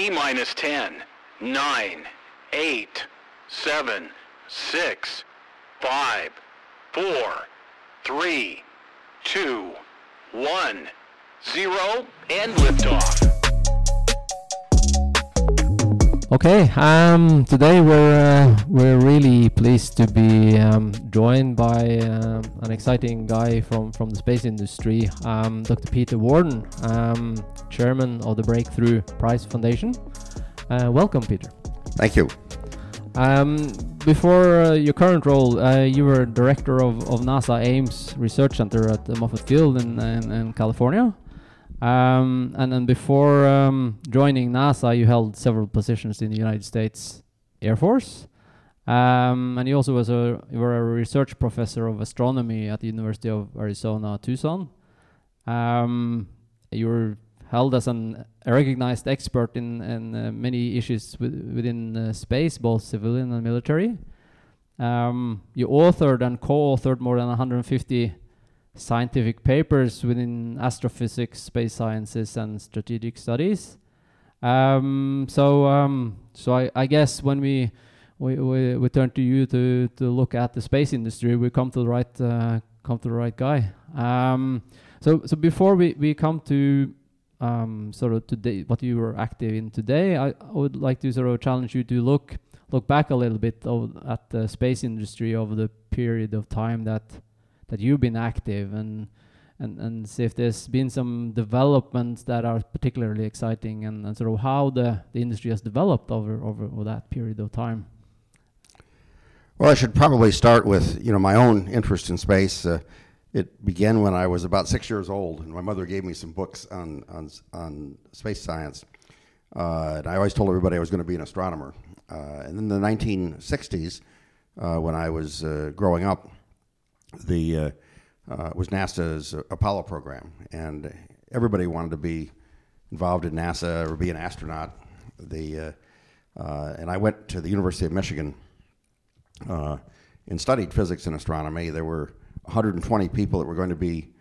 T minus 10, 9, 8, 7, 6, 5, 4, 3, 2, 1, 0, and liftoff. Okay, um, today we're uh, we're really pleased to be um, joined by um, an exciting guy from, from the space industry, um, Dr. Peter Worden, um, chairman of the Breakthrough Prize Foundation. Uh, welcome, Peter. Thank you. Um, before uh, your current role, uh, you were director of, of NASA Ames Research Center at the Moffett Field in, in, in California. Um, and then before um, joining NASA, you held several positions in the United States Air Force. Um, and you also was a were a research professor of astronomy at the University of Arizona Tucson. Um, you were held as an, a recognized expert in, in uh, many issues with, within uh, space, both civilian and military. Um, you authored and co-authored more than 150 scientific papers within astrophysics, space sciences, and strategic studies. Um, so, um, so I, I, guess when we, we, we we turn to you to to look at the space industry, we come to the right uh, come to the right guy. Um, so, so before we, we come to um, sort of today, what you were active in today, I, I, would like to sort of challenge you to look look back a little bit at the space industry over the period of time that that you've been active and and and see if there's been some developments that are particularly exciting and, and sort of how the, the industry has developed over, over that period of time. Well, I should probably start with you know my own interest in space. Uh, it began when I was about six years old, and my mother gave me some books on on, on space science. Uh, and I always told everybody I was going to be an astronomer. Uh, and in the 1960s, uh, when I was uh, growing up, the uh, uh, was NASA's Apollo program, and everybody wanted to be involved in NASA or be an astronaut. The uh, and I went to the University of Michigan and studied physics and astronomy. There were 120 people that were going to be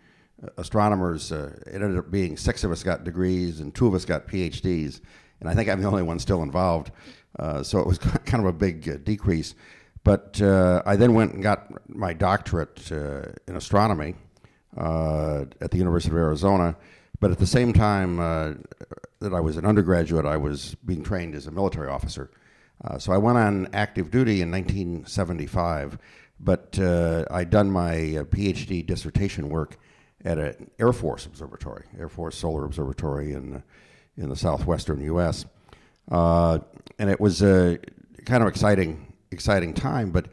astronomers. Uh, it ended up being six of us got degrees and two of us got PhDs, and I think I'm the only one still involved. Uh, so it was kind of a big uh, decrease. But uh, I then went and got my doctorate uh, in astronomy uh, at the University of Arizona. But at the same time uh, that I was an undergraduate, I was being trained as a military officer. Uh, so I went on active duty in 1975. But uh, I'd done my PhD dissertation work at an Air Force observatory, Air Force Solar Observatory in in the southwestern U.S. and it was kind of exciting exciting time. But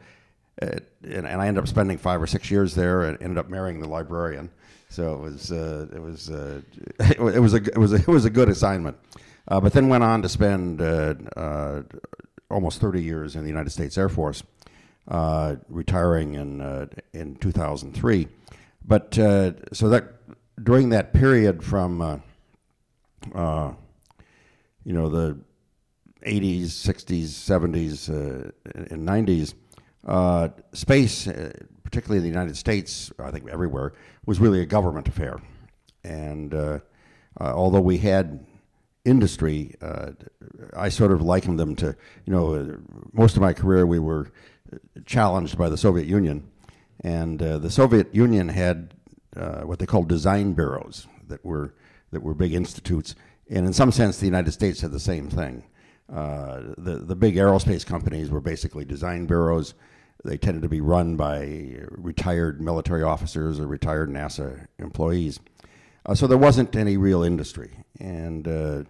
uh, and, and, I ended up spending five or six years there, and ended up marrying the librarian. So it was uh, it was uh, it was a it was a, it was a good assignment. Uh, but then went on to spend uh, almost 30 years in the United States Air Force, retiring in in 2003. But so that during that period from you know the 80s, 60s, 70s, uh, and 90s, uh, space, uh, particularly in the United States, I think everywhere, was really a government affair. And uh, uh, although we had industry, I sort of likened them to, you know, most of my career we were challenged by the Soviet Union. And the Soviet Union had what they called design bureaus that were, that were big institutes. And in some sense, the United States had the same thing. Uh, the the big aerospace companies were basically design bureaus. They tended to be run by retired military officers or retired NASA employees. Uh, so there wasn't any real industry. And uh,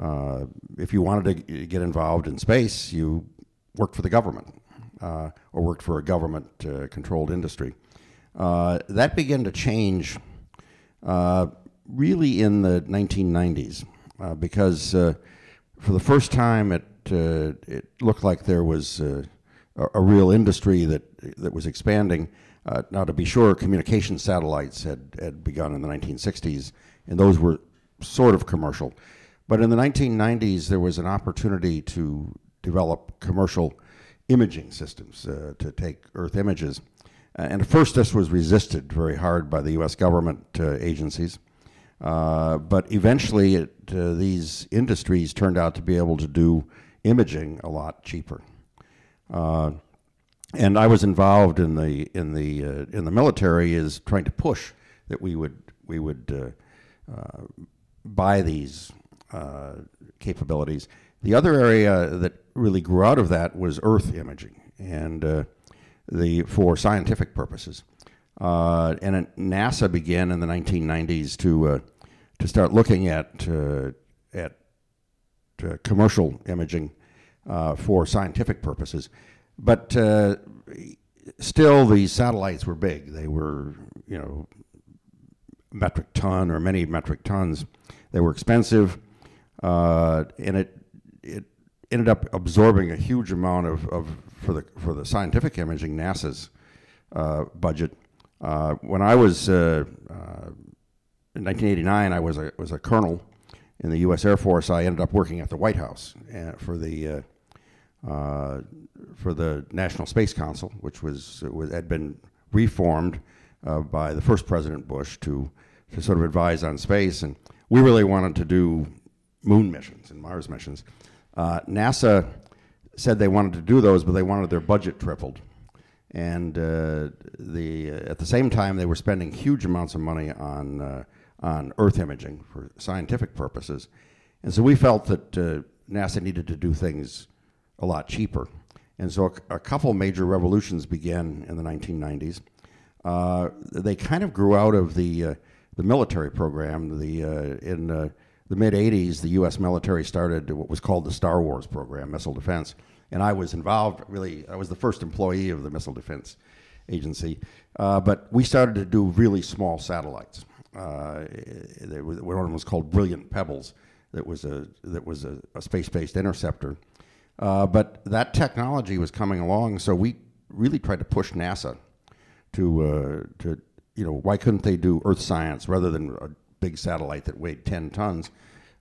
uh if you wanted to get involved in space, you worked for the government uh, or worked for a government controlled industry. that began to change really in the 1990s because for the first time, it uh, it looked like there was uh, a, a, real industry that that was expanding. Uh, now, to be sure, communication satellites had, had begun in the 1960s, and those were sort of commercial. But in the 1990s, there was an opportunity to develop commercial imaging systems uh, to take Earth images. and at first, this was resisted very hard by the U.S. government uh, agencies. Uh, but eventually, it, uh, these industries turned out to be able to do imaging a lot cheaper. Uh, and I was involved in the in the uh, in the military is trying to push that we would we would uh, buy these capabilities. The other area that really grew out of that was Earth imaging, and the for scientific purposes. Uh, and NASA began in the 1990s to uh, to start looking at uh, at uh, commercial imaging uh, for scientific purposes, but uh, still these satellites were big. They were you know metric ton or many metric tons. They were expensive, and it it ended up absorbing a huge amount of, of for the for the scientific imaging NASA's budget uh, when I was uh, uh, in 1989, I was a was a colonel in the U.S. Air Force. I ended up working at the White House uh, for the uh, for the National Space Council, which was, was had been reformed by the first President Bush to to sort of advise on space, and we really wanted to do moon missions and Mars missions. NASA said they wanted to do those, but they wanted their budget tripled and uh, the uh, at the same time they were spending huge amounts of money on uh, on Earth imaging for scientific purposes, and so we felt that uh, NASA needed to do things a lot cheaper, and so a, a couple major revolutions began in the 1990s. Uh, they kind of grew out of the uh, the military program. The in the mid 80s, the U.S. military started what was called the Star Wars program, missile defense and I was involved. Really, I was the first employee of the Missile Defense Agency. Uh, but we started to do really small satellites. Uh, one of them was called Brilliant Pebbles. That was a that was a, a space-based interceptor. Uh, but that technology was coming along, so we really tried to push NASA to uh, to you know why couldn't they do Earth science rather than a big satellite that weighed 10 tons?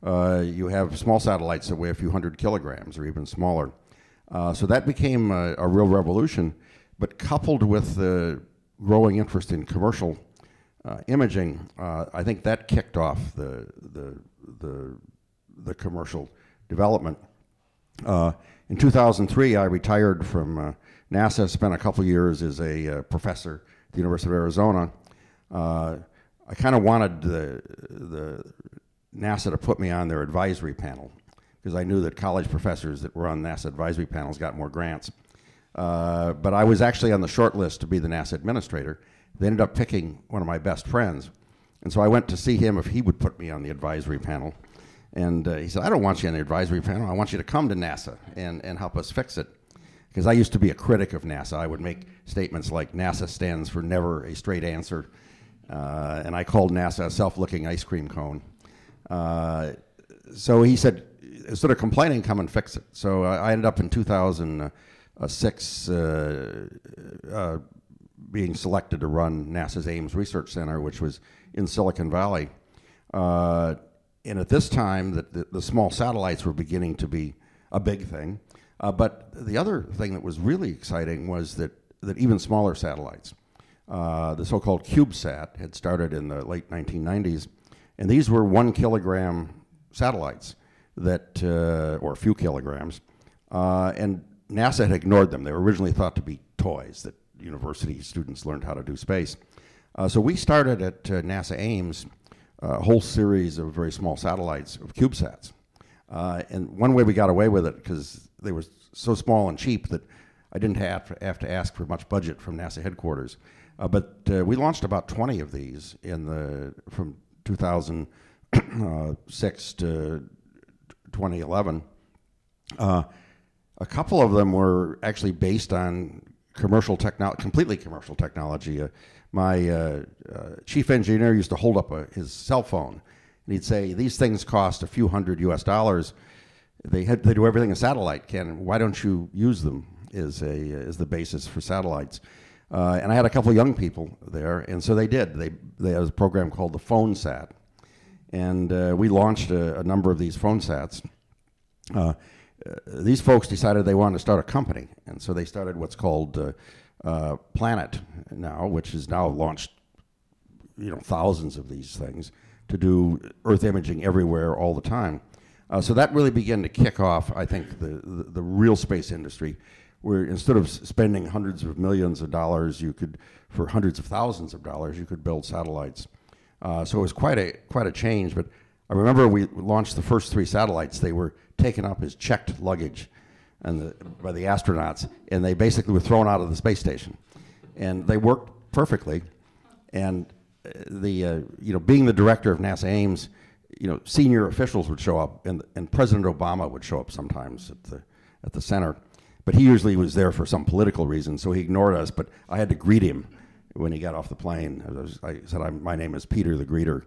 Uh, you have small satellites that weigh a few hundred kilograms or even smaller. Uh, so that became a, a, real revolution. But coupled with the growing interest in commercial uh, imaging, uh, I think that kicked off the the the, the commercial development. Uh, in 2003, I retired from uh, NASA. Spent a couple years as a uh, professor at the University of Arizona. I kind of wanted the the NASA to put me on their advisory panel because I knew that college professors that were on NASA advisory panels got more grants. Uh, but I was actually on the short list to be the NASA administrator. They ended up picking one of my best friends. And so I went to see him if he would put me on the advisory panel. And uh, he said, I don't want you on the advisory panel. I want you to come to NASA and, and help us fix it. Because I used to be a critic of NASA. I would make statements like NASA stands for never a straight answer. Uh, and I called NASA a self looking ice cream cone. Uh, so he said, instead of complaining, come and fix it. So I ended up in 2006 uh, uh, being selected to run NASA's Ames Research Center, which was in Silicon Valley. Uh, and at this time, the, the, the, small satellites were beginning to be a big thing. Uh, but the other thing that was really exciting was that, that even smaller satellites, uh, the so-called CubeSat, had started in the late 1990s, and these were one kilogram satellites that, uh, or a few kilograms, uh, and NASA had ignored them. They were originally thought to be toys that university students learned how to do space. Uh, so we started at uh, NASA Ames a whole series of very small satellites of CubeSats. Uh, and one way we got away with it, because they were so small and cheap that I didn't have to, have to ask for much budget from NASA headquarters. Uh, but we launched about 20 of these in the, from 2006 to 2011. Uh, a couple of them were actually based on commercial technology, completely commercial technology. Uh, my uh, uh, chief engineer used to hold up a, his cell phone, and he'd say, "These things cost a few hundred U.S. dollars. They had, they do everything a satellite can. Why don't you use them?" Is a is the basis for satellites. Uh, and I had a couple of young people there, and so they did. They they had a program called the Phone Sat, and uh, we launched a, a, number of these phone sats. Uh, these folks decided they wanted to start a company, and so they started what's called uh, uh, Planet now, which has now launched, you know, thousands of these things. to do Earth imaging everywhere all the time. Uh, so that really began to kick off, I think, the, the, the real space industry, where instead of spending hundreds of millions of dollars, you could, for hundreds of thousands of dollars, you could build satellites. Uh, so it was quite a quite a change. But I remember we launched the first three satellites. They were taken up as checked luggage, and the, by the astronauts, and they basically were thrown out of the space station, and they worked perfectly. And uh, the uh, you know being the director of NASA Ames, you know senior officials would show up, and and President Obama would show up sometimes at the at the center, but he usually was there for some political reason, so he ignored us. But I had to greet him when he got off the plane. I, was, I said, "My name is Peter the Greeter,"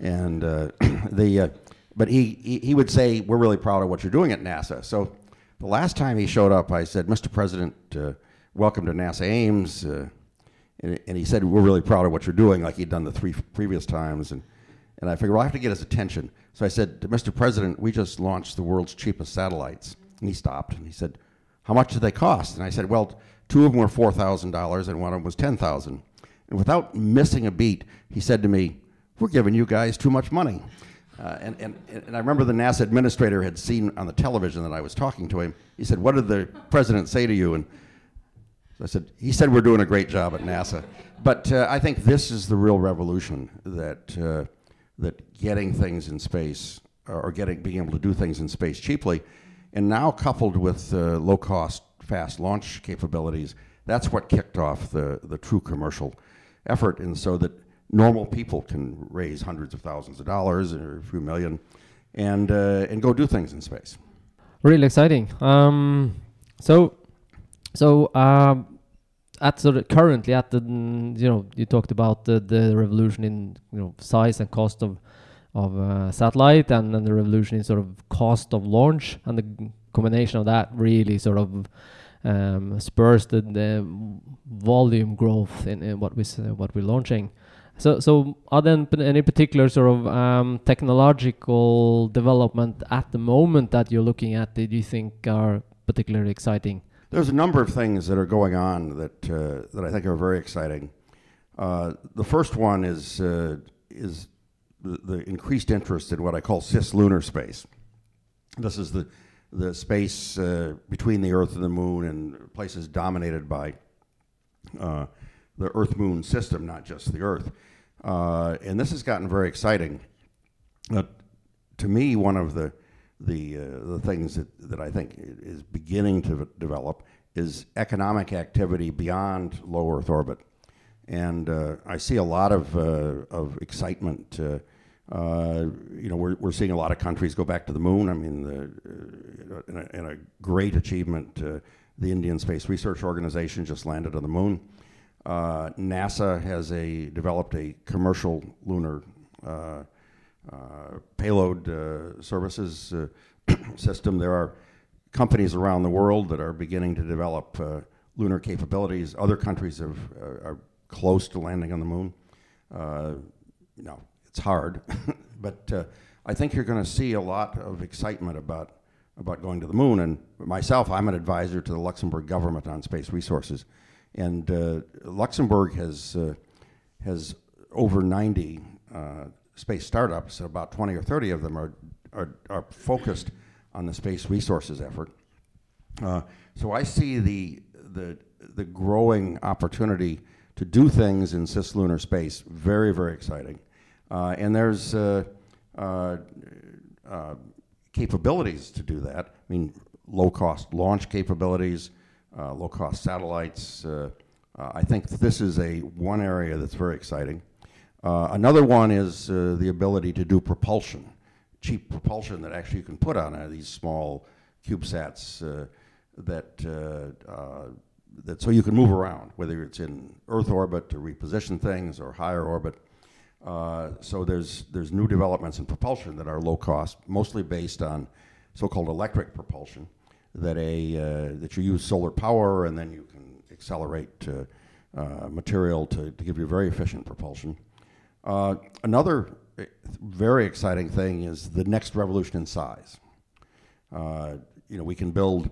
and uh, the uh, but he, he he would say, "We're really proud of what you're doing at NASA." So the last time he showed up, I said, "Mr. President, uh, welcome to NASA Ames." Uh, and, and, he said, "We're really proud of what you're doing," like he'd done the three previous times. And and I figured, well, I have to get his attention. So I said, "Mr. President, we just launched the world's cheapest satellites." And he stopped and he said, "How much did they cost?" And I said, "Well." Two of them were four thousand dollars, and one of them was ten thousand. And without missing a beat, he said to me, "We're giving you guys too much money." Uh, and, and, and I remember the NASA administrator had seen on the television that I was talking to him. He said, What did the president say to you? And I said, He said, We're doing a great job at NASA. But uh, I think this is the real revolution that, uh, that getting things in space or getting, being able to do things in space cheaply, and now coupled with uh, low cost fast launch capabilities, that's what kicked off the, the true commercial effort. And so that normal people can raise hundreds of thousands of dollars or a few million and, uh, and go do things in space. Really exciting. Um, so, so um, at sort of currently at the you know you talked about the, the revolution in you know size and cost of of uh, satellite and then the revolution in sort of cost of launch and the combination of that really sort of um, spurs the, the volume growth in, in what we uh, what we're launching. So, so are there any particular sort of um, technological development at the moment that you're looking at that you think are particularly exciting? There's a number of things that are going on that uh, that I think are very exciting. Uh, the first one is uh, is the, the, increased interest in what I call cislunar space. This is the the space uh, between the Earth and the Moon and places dominated by uh, the Earth Moon system, not just the Earth. Uh, and this has gotten very exciting. to me, one of the the uh, the things that, that I think is beginning to develop is economic activity beyond low Earth orbit, and uh, I see a lot of uh, of excitement uh, you know, we're, we're seeing a lot of countries go back to the moon. I mean, the, uh, in, a, in, a, great achievement, uh, the Indian Space Research Organization just landed on the moon. Uh, NASA has a developed a commercial lunar uh, payload services system. There are companies around the world that are beginning to develop lunar capabilities. Other countries have, are close to landing on the moon. you know, it's hard, but uh, I think you're going to see a lot of excitement about about going to the moon. And myself, I'm an advisor to the Luxembourg government on space resources, and uh, Luxembourg has uh, has over 90 uh, space startups. About 20 or 30 of them are are, are focused on the space resources effort. Uh, so I see the the the growing opportunity to do things in cislunar space very very exciting. Uh, and there's capabilities to do that. I mean, low cost launch capabilities, Uh, low cost satellites. Uh, uh, I think this is a one area that's very exciting. another one is the ability to do propulsion, cheap propulsion that actually you can put on these small CubeSats that uh, that so you can move around, whether it's in Earth orbit to reposition things or higher orbit. Uh, so there's there's new developments in propulsion that are low cost, mostly based on so-called electric propulsion, that a uh, that you use solar power and then you can accelerate uh, material to, to give you very efficient propulsion. Uh, another eh, very exciting thing is the next revolution in size. Uh, you know, we can build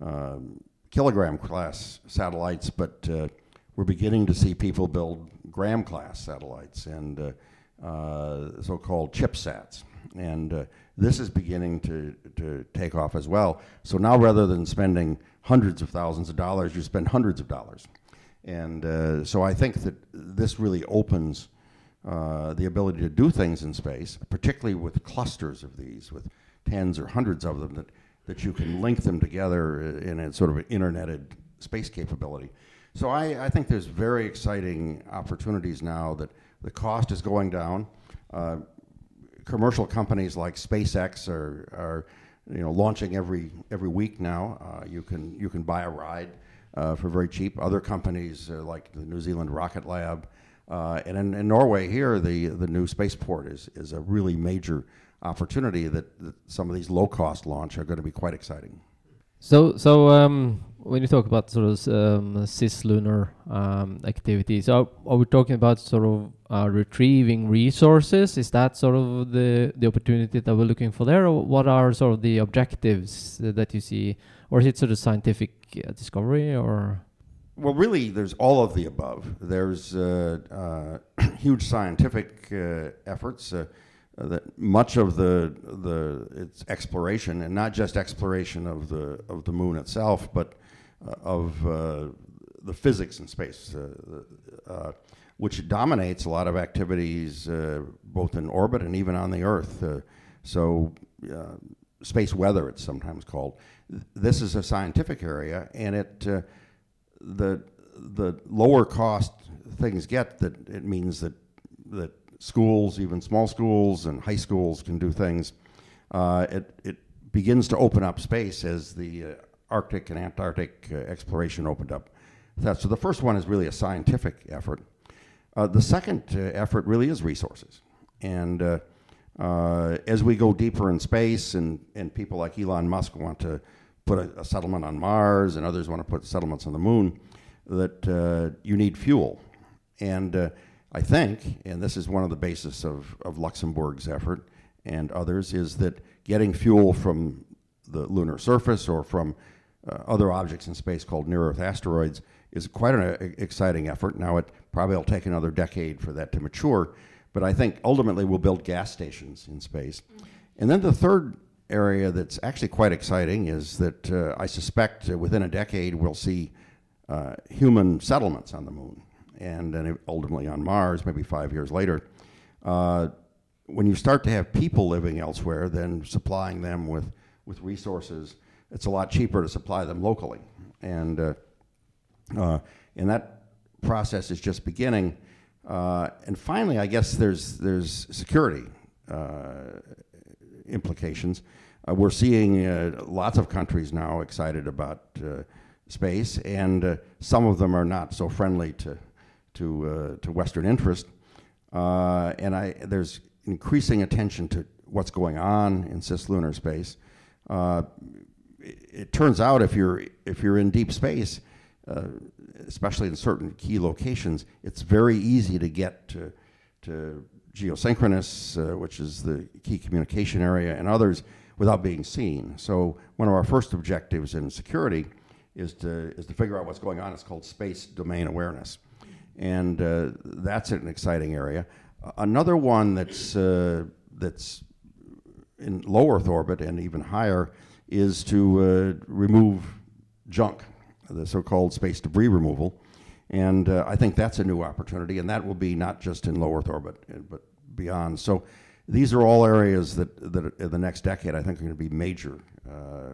um, kilogram class satellites, but we're beginning to see people build gram class satellites, and uh, uh, so-called ChipSats. and uh, this is beginning to, to take off as well. So now, rather than spending hundreds of thousands of dollars, you spend hundreds of dollars, and uh, so I think that this really opens uh, the ability to do things in space, particularly with clusters of these, with tens or hundreds of them, that, that you can link them together in a sort of an interneted space capability. So I, I think there's very exciting opportunities now that the cost is going down. Uh, commercial companies like SpaceX are, are you know, launching every, every week now. Uh, you, can, you can buy a ride uh, for very cheap. Other companies uh, like the New Zealand Rocket Lab uh, and in, in, Norway here, the, the new spaceport is, is a really major opportunity that, that some of these low cost launch are going to be quite exciting. So, so um, when you talk about sort of um, cislunar um, activities, are, are we talking about sort of uh, retrieving resources? Is that sort of the the opportunity that we're looking for there, or what are sort of the objectives that you see, or is it sort of scientific uh, discovery, or? Well, really, there's all of the above. There's uh, uh, huge scientific uh, efforts. Uh, that much of the the its exploration, and not just exploration of the of the moon itself, but uh, Uh, of uh, the physics in space, uh, uh, which dominates a lot of activities both in orbit and even on the Earth. so, space weather, it's sometimes called. This is a scientific area, and it the the lower cost things get, that it means that that schools, even small schools and high schools, can do things. Uh, it it begins to open up space as the uh, Arctic and Antarctic uh, exploration opened up. That, so the first one is really a scientific effort. Uh, the second uh, effort really is resources, and uh, as we go deeper in space, and and people like Elon Musk want to put a, a, settlement on Mars, and others want to put settlements on the moon, that uh, you need fuel. And uh, I think, and this is one of the basis of, of Luxembourg's effort and others, is that getting fuel from the lunar surface or from uh, other objects in space called near Earth asteroids is quite an uh, exciting effort. Now, it probably will take another decade for that to mature, but I think ultimately we'll build gas stations in space. And then the third area that's actually quite exciting is that uh, I suspect uh, within a decade we'll see uh, human settlements on the moon and then ultimately on Mars, maybe five years later. Uh, when you start to have people living elsewhere, then supplying them with, with resources, it's a lot cheaper to supply them locally. And, uh, uh, and that process is just beginning. and finally, I guess there's, there's security implications. Uh, we're seeing uh, lots of countries now excited about uh, space, and uh, some of them are not so friendly to to uh, to Western interest. Uh, and I, there's increasing attention to what's going on in cislunar space. It, it, turns out if you're if you're in deep space, especially in certain key locations, it's very easy to get to to geosynchronous, uh, which is the key communication area, and others without being seen. So one of our first objectives in security is to, is to figure out what's going on. It's called space domain awareness. And uh, that's an exciting area. Another one that's, uh, that's in low Earth orbit and even higher is to uh, remove junk, the so called space debris removal. And uh, I think that's a new opportunity, and that will be not just in low Earth orbit, uh, but beyond. So these are all areas that, that in the next decade I think are going to be major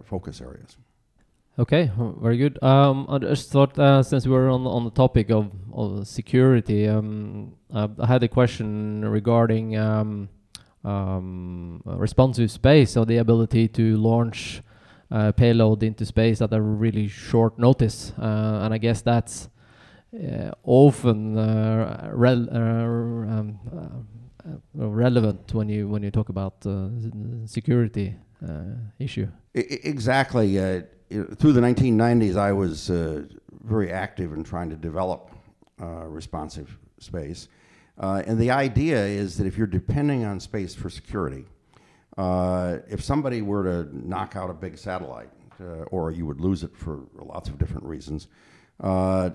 focus areas. Okay, very good. Um, I just thought uh, since we were on on the topic of, of security, um, I had a question regarding um, um responsive space, so the ability to launch uh, payload into space at a really short notice, uh, and I guess that's uh, often rel um, uh, relevant when you when you talk about uh, security uh, issue. Exactly. through the 1990s, I was very active in trying to develop responsive space. Uh, and the idea is that if you're depending on space for security, uh, if somebody were to knock out a big satellite, uh, or you would lose it for lots of different reasons,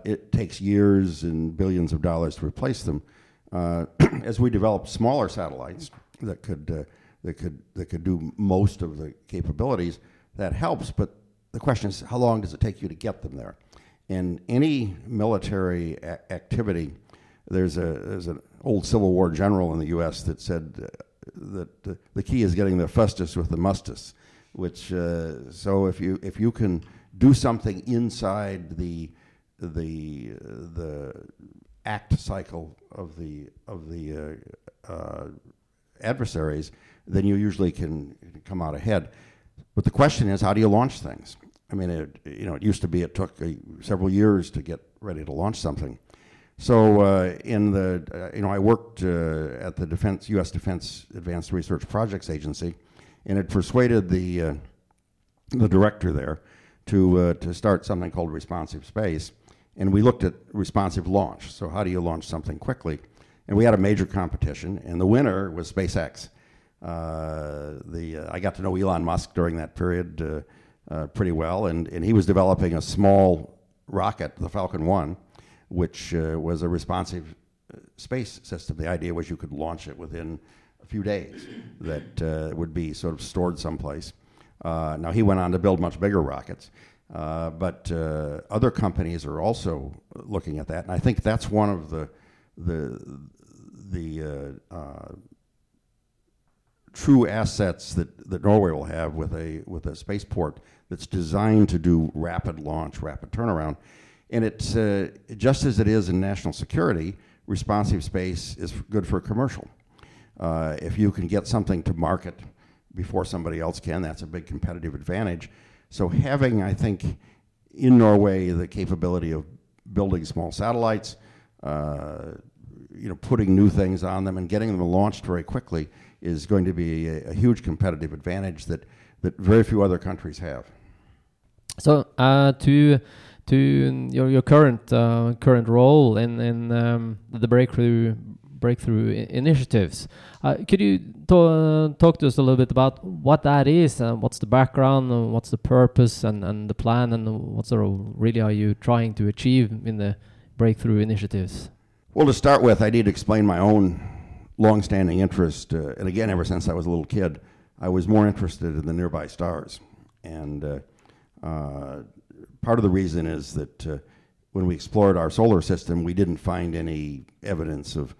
it takes years and billions of dollars to replace them. Uh, as we develop smaller satellites that could uh, that could that could do most of the capabilities, that helps. But the question is, how long does it take you to get them there? In any military a- activity, there's a there's an old Civil War general in the U.S. that said uh, that the, the key is getting the fustus with the mustus, which uh, so if you if you can do something inside the the the act cycle of the of the uh, uh, adversaries, then you usually can come out ahead. But the question is, how do you launch things? I mean, it, you know, it used to be it took uh, several years to get ready to launch something. So uh, in the, uh, you know, I worked uh, at the Defense, U.S. Defense Advanced Research Projects Agency, and it persuaded the uh, the director there to uh, to start something called responsive space, and we looked at responsive launch. So how do you launch something quickly? And we had a major competition, and the winner was SpaceX. Uh, the I got to know Elon Musk during that period pretty well, and, and he was developing a small rocket, the Falcon 1, which uh, was a responsive uh, space system. The idea was you could launch it within a few days, that uh, would be sort of stored someplace. Uh, now, he went on to build much bigger rockets, uh, but uh, other companies are also looking at that, and I think that's one of the, the, the true assets that, that Norway will have with a, with a spaceport that's designed to do rapid launch, rapid turnaround. And it's uh, just as it is in national security, responsive space is good for commercial. Uh, if you can get something to market before somebody else can, that's a big competitive advantage. So having, I think, in Norway the capability of building small satellites, uh, you know, putting new things on them and getting them launched very quickly is going to be a, a huge competitive advantage that, that very few other countries have. So uh, to to your your current uh, current role in in um, the breakthrough breakthrough initiatives, uh, could you talk to us a little bit about what that is and what's the background what's the purpose and, and the plan and what sort of really are you trying to achieve in the breakthrough initiatives? Well, to start with, I need to explain my own long-standing interest, uh, and again, ever since I was a little kid, I was more interested in the nearby stars, and uh, uh, part of the reason is that uh, when we explored our solar system, we didn't find any evidence of,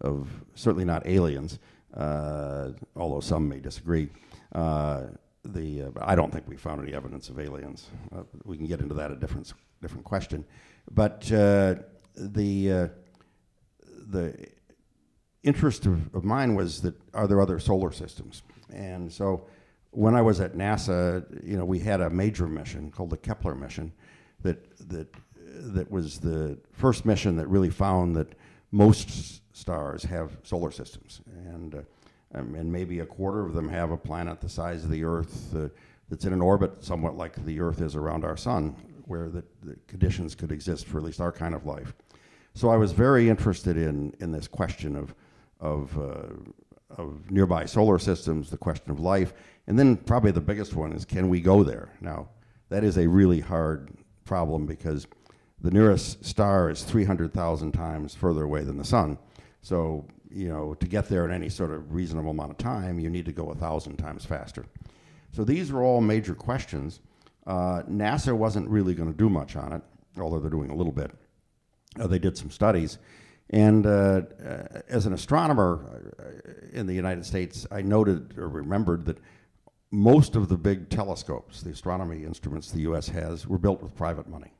of certainly not aliens, uh, although some may disagree. Uh, the, uh, I don't think we found any evidence of aliens. Uh, we can get into that a different, different question. But the, the interest of, of mine was that are there other solar systems? And so when I was at NASA, you know, we had a major mission called the Kepler mission that that that was the first mission that really found that most stars have solar systems, and uh, um, and maybe a quarter of them have a planet the size of the Earth uh, that's in an orbit somewhat like the Earth is around our sun, where the, the conditions could exist for at least our kind of life. So I was very interested in in this question of of uh, of nearby solar systems, the question of life, and then probably the biggest one is can we go there? Now, that is a really hard problem because the nearest star is 300,000 times further away than the sun. So, you know, to get there in any sort of reasonable amount of time, you need to go a thousand times faster. So these are all major questions. Uh, NASA wasn't really going to do much on it, although they're doing a little bit. Uh, they did some studies. And uh, uh as an astronomer uh, in the United States, I noted or remembered that most of the big telescopes, the astronomy instruments the U.S. has, were built with private money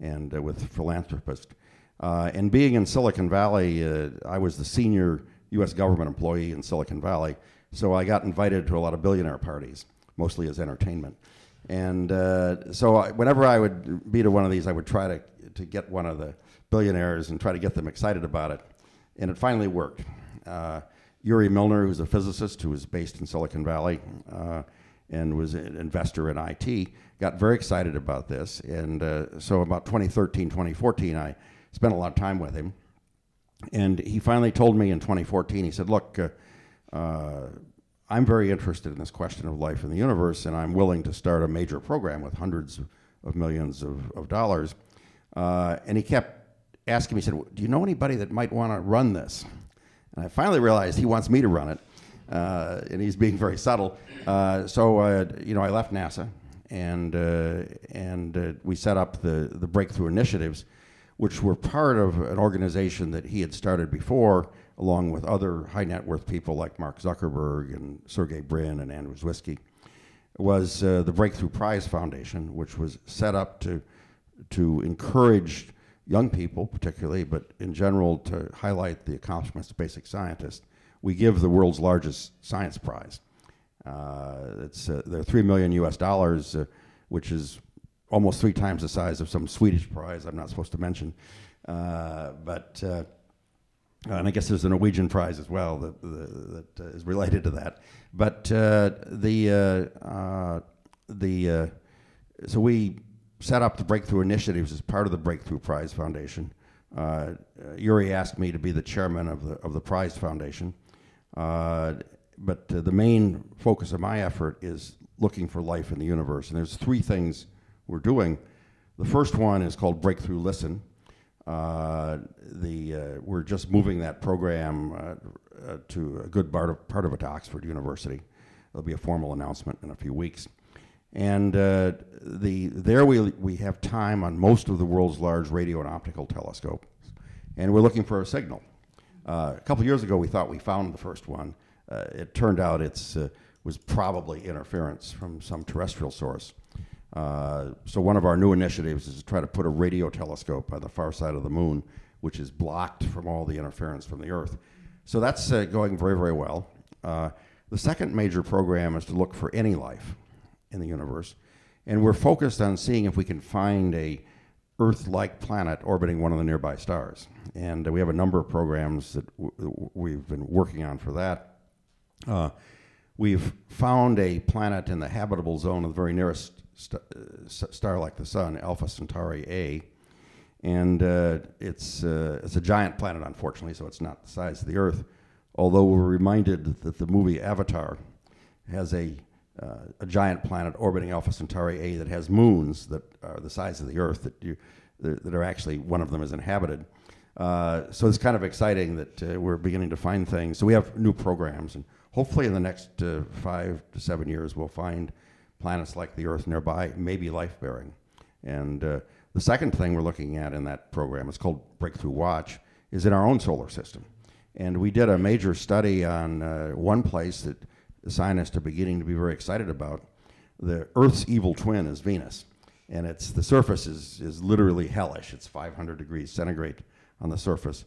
and uh, with philanthropists. Uh, and being in Silicon Valley, uh, I was the senior U.S. government employee in Silicon Valley, so I got invited to a lot of billionaire parties, mostly as entertainment. And uh, so I, whenever I would be to one of these, I would try to, to get one of the billionaires and try to get them excited about it. And it finally worked. Uh, Yuri Milner, who's a physicist who was based in Silicon Valley uh, and was an investor in IT, got very excited about this. And uh, so about 2013, 2014, I spent a lot of time with him. And he finally told me in 2014, he said, Look, uh, uh, I'm very interested in this question of life in the universe, and I'm willing to start a major program with hundreds of millions of, of dollars. Uh, and he kept asking me, he said, Do you know anybody that might want to run this? And I finally realized he wants me to run it, uh, and he's being very subtle. Uh, so, uh, you know, I left NASA, and uh, and uh, we set up the the breakthrough initiatives, which were part of an organization that he had started before, along with other high net worth people like Mark Zuckerberg and Sergey Brin and Anne Wojcicki, was the Breakthrough Prize Foundation, which was set up to to encourage young people, particularly, but in general to highlight the accomplishments of basic scientists. We give the world's largest science prize. Uh, it's uh, they're three million U.S. dollars, uh, which is almost three times the size of some Swedish prize. I'm not supposed to mention, uh, but uh, and I guess there's a Norwegian prize as well that that is related to that. But the the so we set up the breakthrough initiatives as part of the Breakthrough Prize Foundation. Uh, Yuri asked me to be the chairman of the of the Prize Foundation, uh, but uh, the main focus of my effort is looking for life in the universe. And there's three things we're doing. The first one is called Breakthrough Listen. Uh, the uh, we're just moving that program uh, to a good part of, part of it to Oxford University. There'll be a formal announcement in a few weeks. And uh, the, there we, we have time on most of the world's large radio and optical telescopes. And we're looking for a signal. Uh, a couple years ago, we thought we found the first one. Uh, it turned out it uh, was probably interference from some terrestrial source. Uh, so one of our new initiatives is to try to put a radio telescope on the far side of the moon, which is blocked from all the interference from the Earth. So that's uh, going very, very well. the second major program is to look for any life in the universe. And we're focused on seeing if we can find a Earth-like planet orbiting one of the nearby stars. And uh, we have a number of programs that we've been working on for that. Uh, we've found a planet in the habitable zone of the very nearest st- uh, star like the Sun, Alpha Centauri A. And uh, it's, uh, it's a giant planet, unfortunately, so it's not the size of the Earth. Although we're reminded that the movie Avatar has a uh, a giant planet orbiting Alpha Centauri A that has moons that are the size of the Earth that you that are actually one of them is inhabited. Uh, so it's kind of exciting that uh, we're beginning to find things. So we have new programs, and hopefully in the next uh, five to seven years, we'll find planets like the Earth nearby, maybe life bearing. And uh, the second thing we're looking at in that program, it's called Breakthrough Watch, is in our own solar system. And we did a major study on uh, one place that scientists are beginning to be very excited about. The Earth's evil twin is Venus, and it's the surface is is literally hellish. It's 500 degrees centigrade on the surface,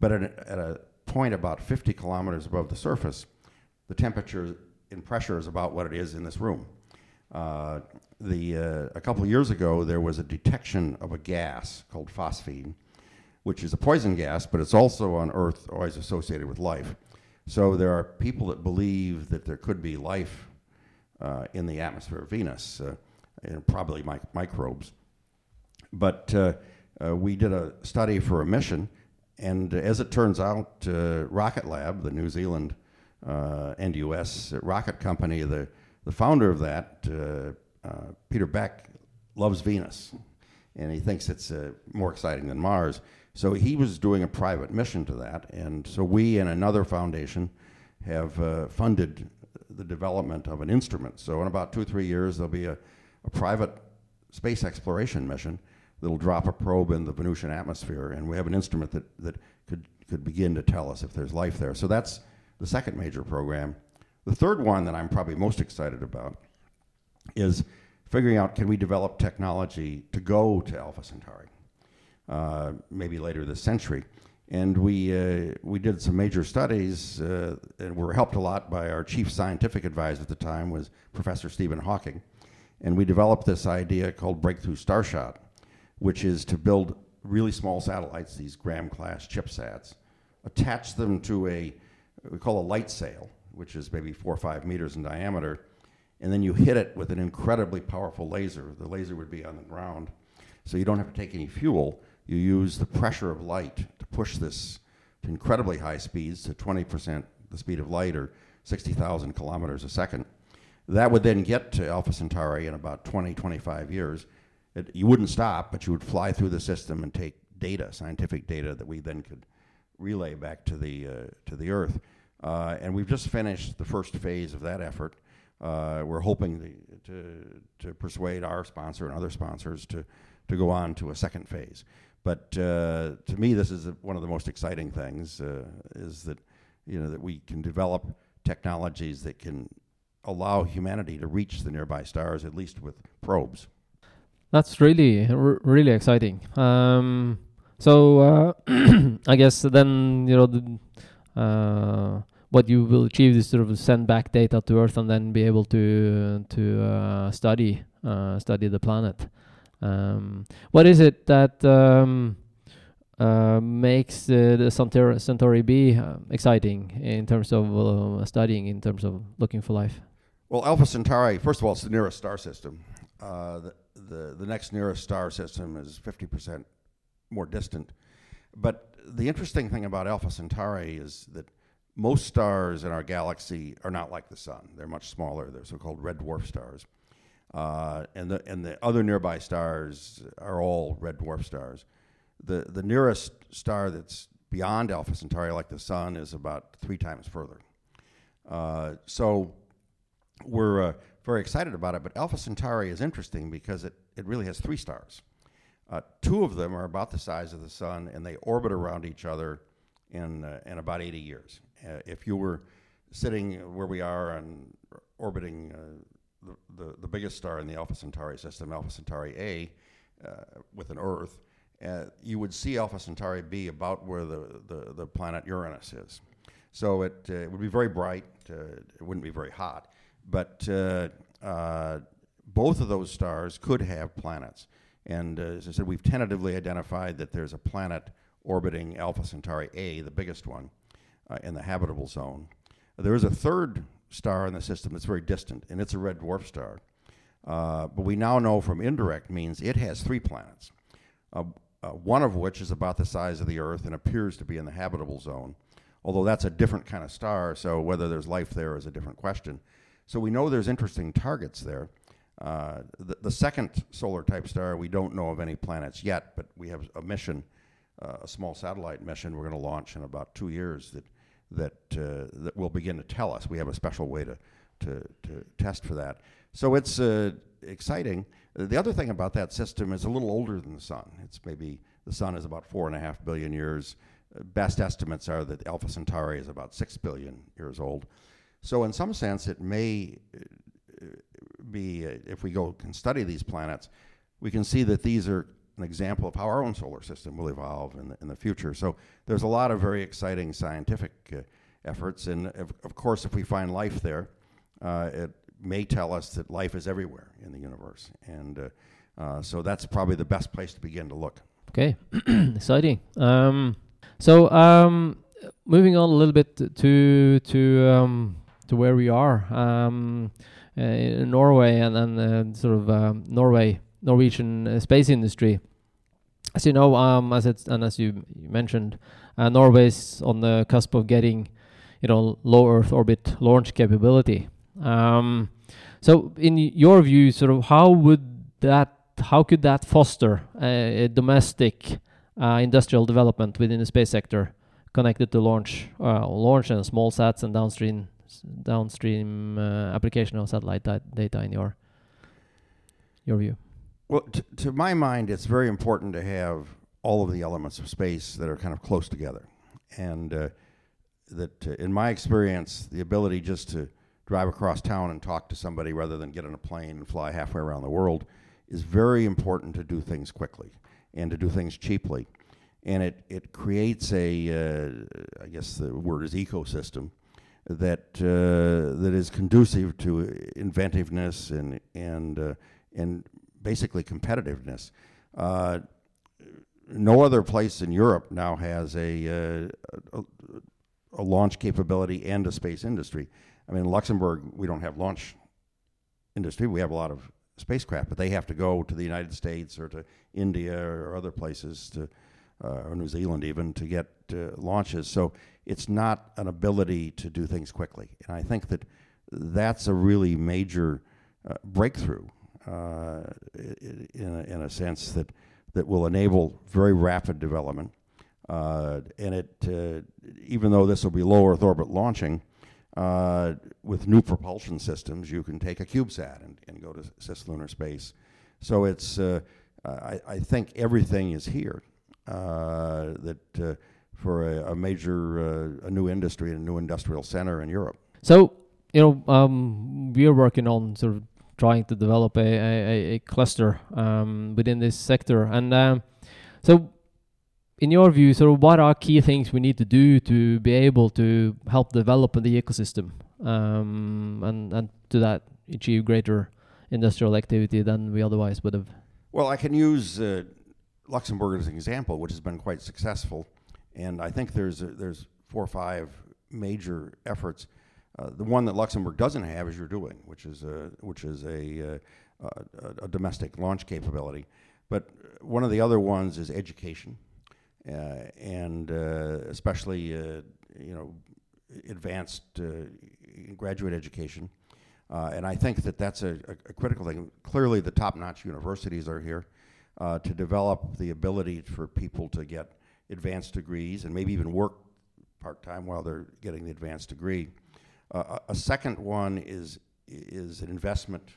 but at a, at a point about 50 kilometers above the surface, the temperature and pressure is about what it is in this room. Uh, the, uh, a couple of years ago, there was a detection of a gas called phosphine, which is a poison gas, but it's also on Earth always associated with life. So there are people that believe that there could be life uh, in the atmosphere of Venus, uh, and probably mi- microbes. But uh, uh, we did a study for a mission, and as it turns out, uh, Rocket Lab, the New Zealand and U.S. rocket company, the the founder of that, Peter Beck, loves Venus, and he thinks it's more exciting than Mars. So he was doing a private mission to that, and so we and another foundation have uh, funded the development of an instrument. So in about two three years, there'll be a, a private space exploration mission that'll drop a probe in the Venusian atmosphere, and we have an instrument that, that could, could begin to tell us if there's life there. So that's the second major program. The third one that I'm probably most excited about is figuring out can we develop technology to go to Alpha Centauri uh, maybe later this century. And we, uh, we did some major studies uh, and were helped a lot by our chief scientific advisor at the time was Professor Stephen Hawking. And we developed this idea called Breakthrough Starshot, which is to build really small satellites, these Gram-class ChipSats, attach them to a, we call a light sail, which is maybe four or five meters in diameter, and then you hit it with an incredibly powerful laser. The laser would be on the ground, so you don't have to take any fuel, you use the pressure of light to push this to incredibly high speeds to 20% the speed of light or 60,000 kilometers a second. That would then get to Alpha Centauri in about 20, 25 years. It, you wouldn't stop, but you would fly through the system and take data, scientific data that we then could relay back to the uh, to the Earth. Uh, and we've just finished the first phase of that effort. Uh, we're hoping to, to, to persuade our sponsor and other sponsors to to go on to a second phase. But uh, to me, this is a, one of the most exciting things uh, is that you know that we can develop technologies that can allow humanity to reach the nearby stars, at least with probes. That's really really exciting. Um, so uh, I guess then you know the, uh, what you will achieve is sort of send back data to Earth and then be able to to uh, study uh, study the planet. Um, what is it that um, uh, makes the Centauri, Centauri B uh, exciting in terms of studying, in terms of looking for life? Well, Alpha Centauri, first of all, it's the nearest star system. the, the the next nearest star system is 50% more distant. But the interesting thing about Alpha Centauri is that most stars in our galaxy are not like the sun. They're much smaller. They're so-called red dwarf stars. Uh, and, the, and the other nearby stars are all red dwarf stars. The, the nearest star that's beyond Alpha Centauri, like the sun, is about three times further. Uh, so we're uh, very excited about it. But Alpha Centauri is interesting because it, it really has three stars. Uh, two of them are about the size of the sun, and they orbit around each other in, uh, in about 80 years. Uh, if you were sitting where we are and orbiting uh, the, the, the, biggest star in the Alpha Centauri system, Alpha Centauri A, uh, with an Earth, uh, you would see Alpha Centauri B about where the, the, the planet Uranus is. So it, it would be very bright, it wouldn't be very hot, but both of those stars could have planets. And uh, as I said, we've tentatively identified that there's a planet orbiting Alpha Centauri A, the biggest one, uh, in the habitable zone. There is a third star in the system that's very distant, and it's a red dwarf star. Uh, but we now know from indirect means it has three planets, uh, uh, one of which is about the size of the Earth and appears to be in the habitable zone. Although that's a different kind of star, so whether there's life there is a different question. So we know there's interesting targets there. Uh, the, the, second solar type star, we don't know of any planets yet, but we have a mission, uh, a small satellite mission we're going to launch in about two years that that uh, that will begin to tell us. We have a special way to to, to test for that. So it's uh, exciting. The other thing about that system is a little older than the sun. It's maybe the sun is about four and a half billion years. Best estimates are that Alpha Centauri is about six billion years old. So in some sense, it may be, uh, if we go and study these planets, we can see that these are an example of how our own solar system will evolve in the, in the future. So there's a lot of very exciting scientific uh, efforts. And of, of, course, if we find life there, uh, it may tell us that life is everywhere in the universe. And uh, uh so that's probably the best place to begin to look. Okay, exciting. Um, so um, moving on a little bit to to um, to where we are. Um, uh, in Norway and then uh, sort of um, Norway Norwegian uh, space industry. As you know, um, as it's and as you, you mentioned, Norway's on the cusp of getting, you know, low Earth orbit launch capability. Um, so, in your view, sort of how would that, how could that foster a, a domestic uh, industrial development within the space sector connected to launch, uh, launch and small sats and downstream downstream uh, application of satellite data in your your view? Well, to my mind, it's very important to have all of the elements of space that are kind of close together, and uh, that, uh, in my experience, the ability just to drive across town and talk to somebody rather than get on a plane and fly halfway around the world is very important to do things quickly and to do things cheaply. And it, it creates a, uh, I guess the word is ecosystem, that uh, that is conducive to inventiveness and and uh, and basically competitiveness. Uh, no other place in Europe now has a, uh, a, a launch capability and a space industry. I mean, Luxembourg, we don't have launch industry. We have a lot of spacecraft, but they have to go to the United States or to India or other places to, uh, or New Zealand even, to get uh, launches. So it's not an ability to do things quickly. And I think that that's a really major uh, breakthrough uh, in, a, in a sense that, that will enable very rapid development. Uh, and it, uh, even though this will be low Earth orbit launching, uh, with new propulsion systems, you can take a CubeSat and, and go to cislunar space. So it's, uh, I, I, think everything is here that for a, a major, a new industry and a new industrial center in Europe. So, you know, um, we are working on sort of trying to develop a, a, a cluster um, within this sector. And um, so, in your view, sort of what are key things we need to do to be able to help develop the ecosystem um, and, and to that achieve greater industrial activity than we otherwise would have? Well, I can use uh, Luxembourg as an example, which has been quite successful. And I think there's, there's four or five major efforts uh, the one that Luxembourg doesn't have is you're doing, which is a, which is a, uh, a, a, domestic launch capability. But one of the other ones is education, uh, and especially you know advanced graduate education. And I think that that's a, a, critical thing. Clearly, the top-notch universities are here to develop the ability for people to get advanced degrees and maybe even work part-time while they're getting the advanced degree. Uh, a second one is, is an investment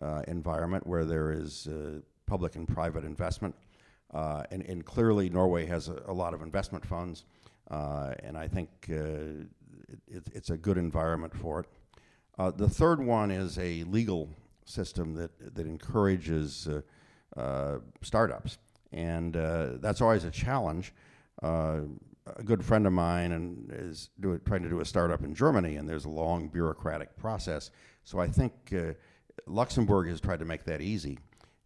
uh, environment where there is uh, public and private investment. Uh, and, and, clearly, Norway has a, a lot of investment funds, uh, and I think it, it's a good environment for it. the third one is a legal system that, that encourages startups, and that's always a challenge a good friend of mine and is do, trying to do a startup in Germany, and there's a long bureaucratic process. So I think uh, Luxembourg has tried to make that easy,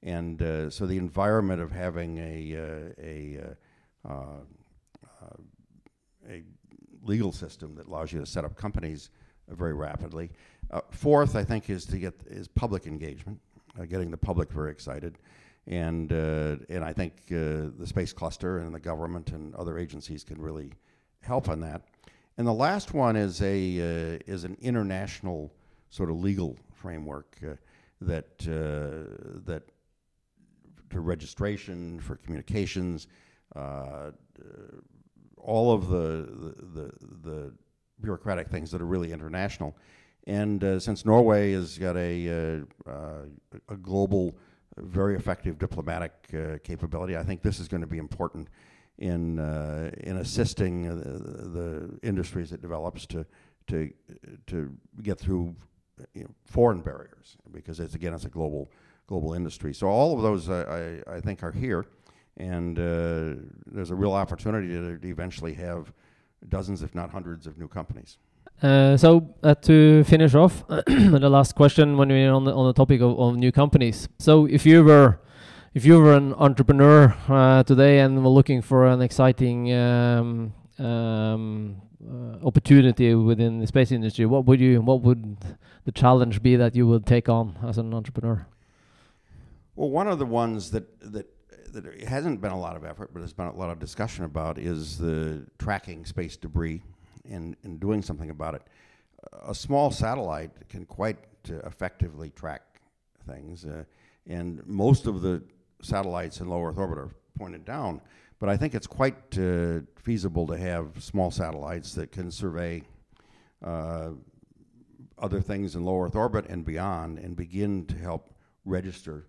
and uh, so the environment of having a uh, a uh, uh, a legal system that allows you to set up companies very rapidly. fourth, I think, is to get is public engagement, getting the public very excited and uh, and I think uh, the space cluster and the government and other agencies can really help on that. And the last one is a uh, is an international sort of legal framework uh, that uh, that to registration for communications, uh, all of the, the the, the bureaucratic things that are really international. And since Norway has got a a global very effective diplomatic uh, capability. I think this is going to be important in uh, in assisting uh, the, the, industries it develops to to to get through you know, foreign barriers because it's again it's a global global industry. So all of those I, I think are here, and uh, there's a real opportunity to, to eventually have dozens, if not hundreds, of new companies. Uh, so uh, to finish off, the last question when we're on the on the topic of, of new companies. So if you were if you were an entrepreneur uh, today and were looking for an exciting um, um, uh, opportunity within the space industry, what would you what would the challenge be that you would take on as an entrepreneur? Well, one of the ones that that that hasn't been a lot of effort, but there's been a lot of discussion about is the tracking space debris in, in doing something about it. A small satellite can quite uh, effectively track things, uh, and most of the satellites in low Earth orbit are pointed down. But I think it's quite uh, feasible to have small satellites that can survey uh, other things in low Earth orbit and beyond, and begin to help register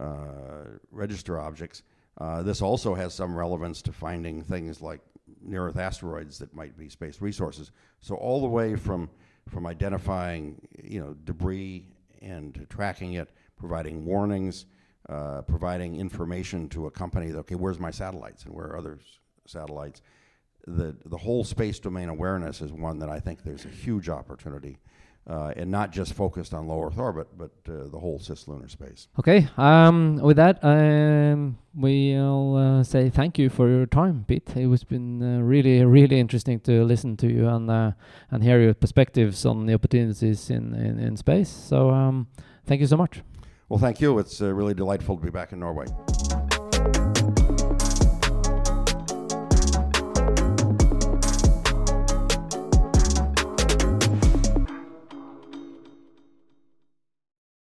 uh, register objects. Uh, this also has some relevance to finding things like near Earth asteroids that might be space resources. So all the way from from identifying you know debris and tracking it, providing warnings, uh, providing information to a company that okay, where's my satellites and where are other satellites. The the whole space domain awareness is one that I think there's a huge opportunity uh, and not just focused on low Earth orbit, but uh, the whole cislunar space. Okay. Um, with that, um, we'll uh, say thank you for your time, Pete. It was been uh, really, really interesting to listen to you and uh, and hear your perspectives on the opportunities in in, in space. So, um, thank you so much. Well, thank you. It's uh, really delightful to be back in Norway.